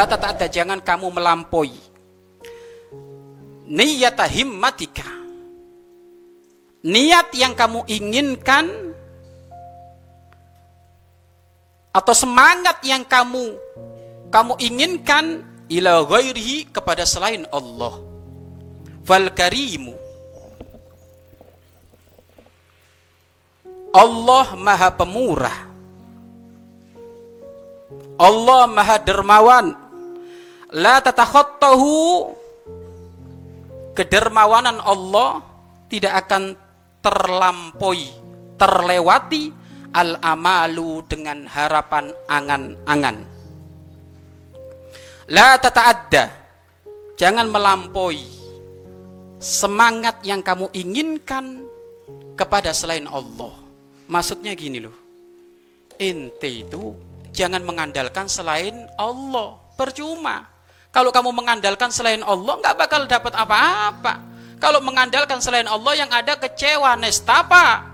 La tata'adda jangan kamu melampaui. Niyata himmatika. Niat yang kamu inginkan atau semangat yang kamu kamu inginkan ila ghairihi kepada selain Allah. Fal karimu Allah Maha Pemurah. Allah Maha Dermawan. La tatakhattahu kedermawanan Allah tidak akan terlampaui, terlewati al-amalu dengan harapan angan-angan. La tata'adda. Jangan melampaui semangat yang kamu inginkan kepada selain Allah. Maksudnya gini loh. Ente itu jangan mengandalkan selain Allah. Percuma. Kalau kamu mengandalkan selain Allah nggak bakal dapat apa-apa. Kalau mengandalkan selain Allah yang ada kecewa, nestapa.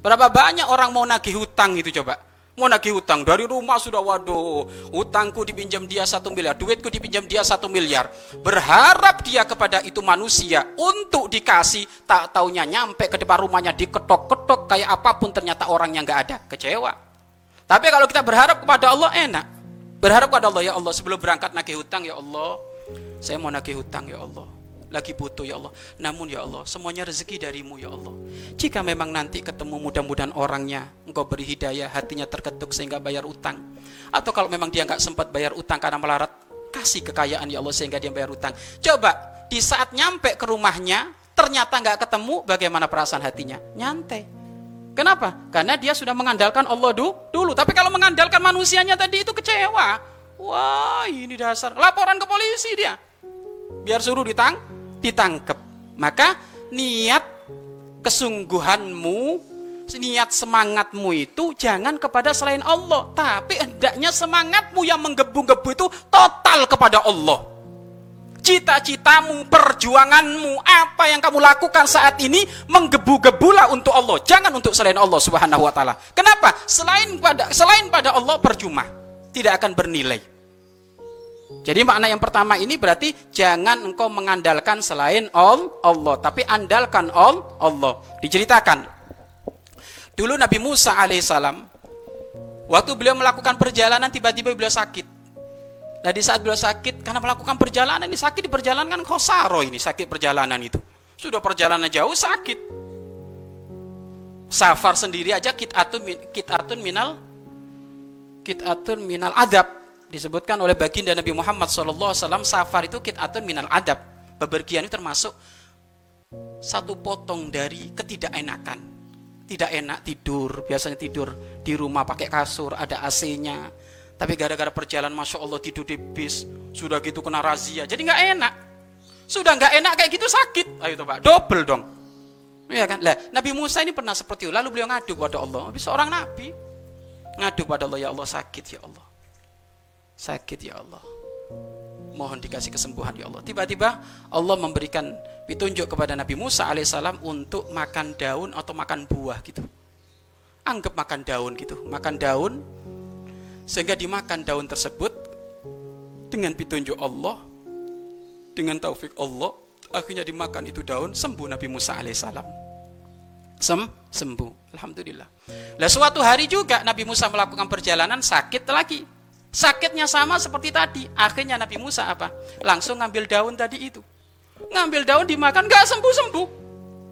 Berapa banyak orang mau nagih hutang itu coba? Mau nagih hutang dari rumah sudah waduh, hutangku dipinjam dia satu miliar, duitku dipinjam dia satu miliar. Berharap dia kepada itu manusia untuk dikasih, tak taunya nyampe ke depan rumahnya diketok-ketok kayak apa pun ternyata orangnya nggak ada, kecewa. Tapi kalau kita berharap kepada Allah enak. Berharap kepada Allah ya Allah sebelum berangkat nagih hutang ya Allah, saya mau nagih hutang ya Allah lagi butuh ya Allah. Namun ya Allah, semuanya rezeki darimu ya Allah. Jika memang nanti ketemu mudah-mudahan orangnya, engkau beri hidayah, hatinya terketuk sehingga bayar utang. Atau kalau memang dia nggak sempat bayar utang karena melarat, kasih kekayaan ya Allah sehingga dia bayar utang. Coba di saat nyampe ke rumahnya, ternyata nggak ketemu, bagaimana perasaan hatinya? Nyantai. Kenapa? Karena dia sudah mengandalkan Allah dulu. Tapi kalau mengandalkan manusianya tadi itu kecewa. Wah ini dasar. Laporan ke polisi dia. Biar suruh ditang, ditangkap. Maka niat kesungguhanmu, niat semangatmu itu jangan kepada selain Allah, tapi hendaknya semangatmu yang menggebu-gebu itu total kepada Allah. Cita-citamu, perjuanganmu, apa yang kamu lakukan saat ini menggebu-gebulah untuk Allah, jangan untuk selain Allah Subhanahu wa taala. Kenapa? Selain pada selain pada Allah percuma, tidak akan bernilai. Jadi makna yang pertama ini berarti jangan engkau mengandalkan selain Allah, tapi andalkan Allah. Diceritakan. Dulu Nabi Musa alaihissalam, waktu beliau melakukan perjalanan tiba-tiba beliau sakit. Nah di saat beliau sakit, karena melakukan perjalanan ini sakit di perjalanan kan khosaro ini sakit perjalanan itu. Sudah perjalanan jauh sakit. Safar sendiri aja kitatun kitatun minal kitatun minal adab disebutkan oleh baginda Nabi Muhammad SAW safar itu kit'atun minal adab bepergian itu termasuk satu potong dari ketidakenakan tidak enak tidur biasanya tidur di rumah pakai kasur ada AC-nya tapi gara-gara perjalanan Masya Allah tidur di bis sudah gitu kena razia jadi nggak enak. Sudah nggak enak kayak gitu sakit. Ayo coba double dong. Iya kan? Lah, Nabi Musa ini pernah seperti itu. Lalu beliau ngadu kepada Allah. Habis seorang nabi ngadu pada Allah, ya Allah sakit ya Allah. Sakit ya Allah. Mohon dikasih kesembuhan ya Allah. Tiba-tiba Allah memberikan petunjuk kepada Nabi Musa alaihissalam untuk makan daun atau makan buah gitu. Anggap makan daun gitu. Makan daun sehingga dimakan daun tersebut dengan petunjuk Allah dengan taufik Allah akhirnya dimakan itu daun sembuh Nabi Musa alaihissalam Sem sembuh Alhamdulillah Lah suatu hari juga Nabi Musa melakukan perjalanan sakit lagi Sakitnya sama seperti tadi. Akhirnya Nabi Musa apa? Langsung ngambil daun tadi itu. Ngambil daun dimakan, nggak sembuh-sembuh.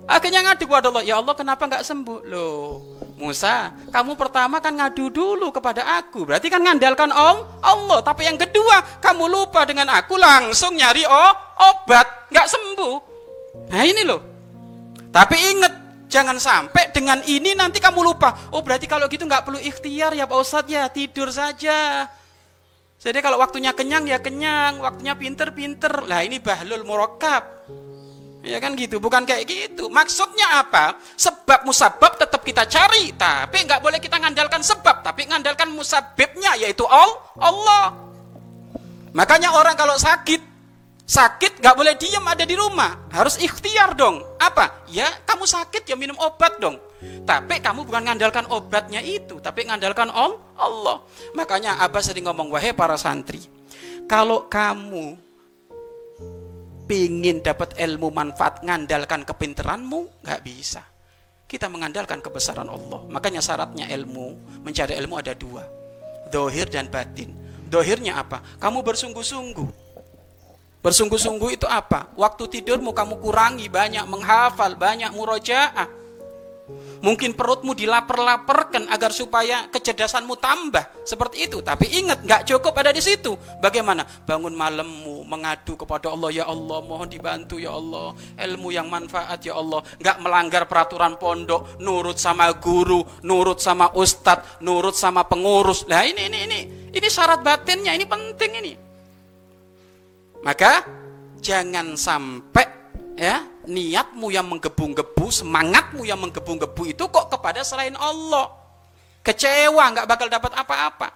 Akhirnya ngadu kepada Allah, ya Allah kenapa nggak sembuh? Loh, Musa, kamu pertama kan ngadu dulu kepada aku. Berarti kan ngandalkan Om Allah. Tapi yang kedua, kamu lupa dengan aku langsung nyari oh, obat. Nggak sembuh. Nah ini loh. Tapi ingat, jangan sampai dengan ini nanti kamu lupa. Oh berarti kalau gitu nggak perlu ikhtiar ya Pak Ustadz ya, tidur saja. Jadi kalau waktunya kenyang ya kenyang, waktunya pinter-pinter. Lah ini bahlul murakab. Ya kan gitu, bukan kayak gitu. Maksudnya apa? Sebab musabab tetap kita cari, tapi nggak boleh kita ngandalkan sebab, tapi ngandalkan musabibnya yaitu Allah. Makanya orang kalau sakit, sakit nggak boleh diam ada di rumah, harus ikhtiar dong. Apa? Ya kamu sakit ya minum obat dong. Tapi kamu bukan mengandalkan obatnya itu, tapi mengandalkan Allah. Makanya Abah sering ngomong, wahai para santri, Kalau kamu pingin dapat ilmu manfaat ngandalkan kepinteranmu, nggak bisa. Kita mengandalkan kebesaran Allah. Makanya syaratnya ilmu, mencari ilmu ada dua. Dohir dan batin. Dohirnya apa? Kamu bersungguh-sungguh. Bersungguh-sungguh itu apa? Waktu tidurmu kamu kurangi banyak menghafal, banyak murojaah Mungkin perutmu dilapar-laparkan agar supaya kecerdasanmu tambah. Seperti itu. Tapi ingat, nggak cukup ada di situ. Bagaimana? Bangun malammu, mengadu kepada Allah. Ya Allah, mohon dibantu ya Allah. Ilmu yang manfaat ya Allah. Nggak melanggar peraturan pondok. Nurut sama guru, nurut sama ustadz, nurut sama pengurus. Nah ini, ini, ini. Ini syarat batinnya, ini penting ini. Maka, jangan sampai ya niatmu yang menggebu-gebu, semangatmu yang menggebu-gebu itu kok kepada selain Allah. Kecewa, nggak bakal dapat apa-apa.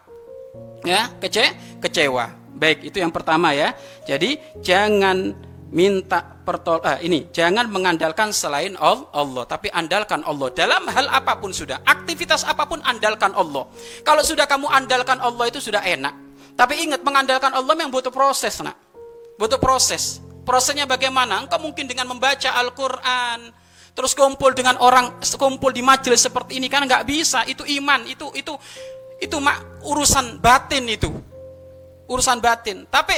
Ya, kece kecewa. Baik, itu yang pertama ya. Jadi jangan minta pertol eh, ini jangan mengandalkan selain Allah tapi andalkan Allah dalam hal apa pun sudah aktivitas apa pun andalkan Allah kalau sudah kamu andalkan Allah itu sudah enak tapi ingat mengandalkan Allah yang butuh proses nak butuh proses Prosesnya bagaimana? Engkau mungkin dengan membaca Al-Quran, terus kumpul dengan orang, kumpul di majelis seperti ini kan nggak bisa. Itu iman, itu itu itu mak urusan batin itu, urusan batin. Tapi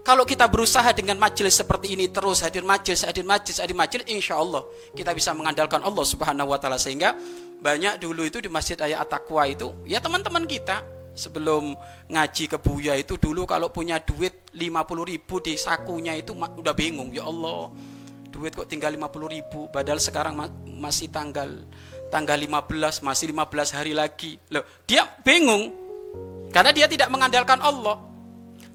kalau kita berusaha dengan majelis seperti ini terus hadir majelis, hadir majelis, hadir majelis, insya Allah kita bisa mengandalkan Allah Subhanahu Wa Taala sehingga banyak dulu itu di masjid ayat At-Taqwa itu ya teman-teman kita sebelum ngaji ke Buya itu dulu kalau punya duit 50 ribu di sakunya itu udah bingung. Ya Allah duit kok tinggal 50 ribu? Padahal sekarang masih tanggal tanggal 15 masih 15 hari lagi. Loh dia bingung karena dia tidak mengandalkan Allah.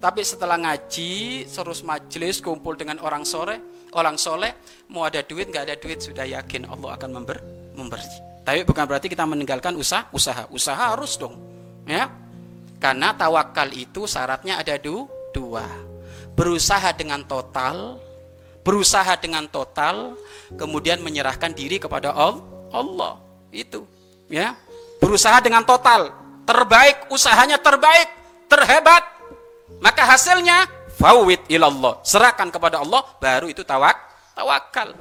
Tapi setelah ngaji terus majelis kumpul dengan orang sore orang soleh mau ada duit nggak ada duit sudah yakin Allah akan member memberi tapi bukan berarti kita meninggalkan usaha usaha usaha harus dong ya karena tawakal itu syaratnya ada du, dua. Berusaha dengan total, berusaha dengan total, kemudian menyerahkan diri kepada Allah. Itu, ya. Berusaha dengan total, terbaik, usahanya terbaik, terhebat. Maka hasilnya fawid ilallah. Serahkan kepada Allah, baru itu tawak, tawakal.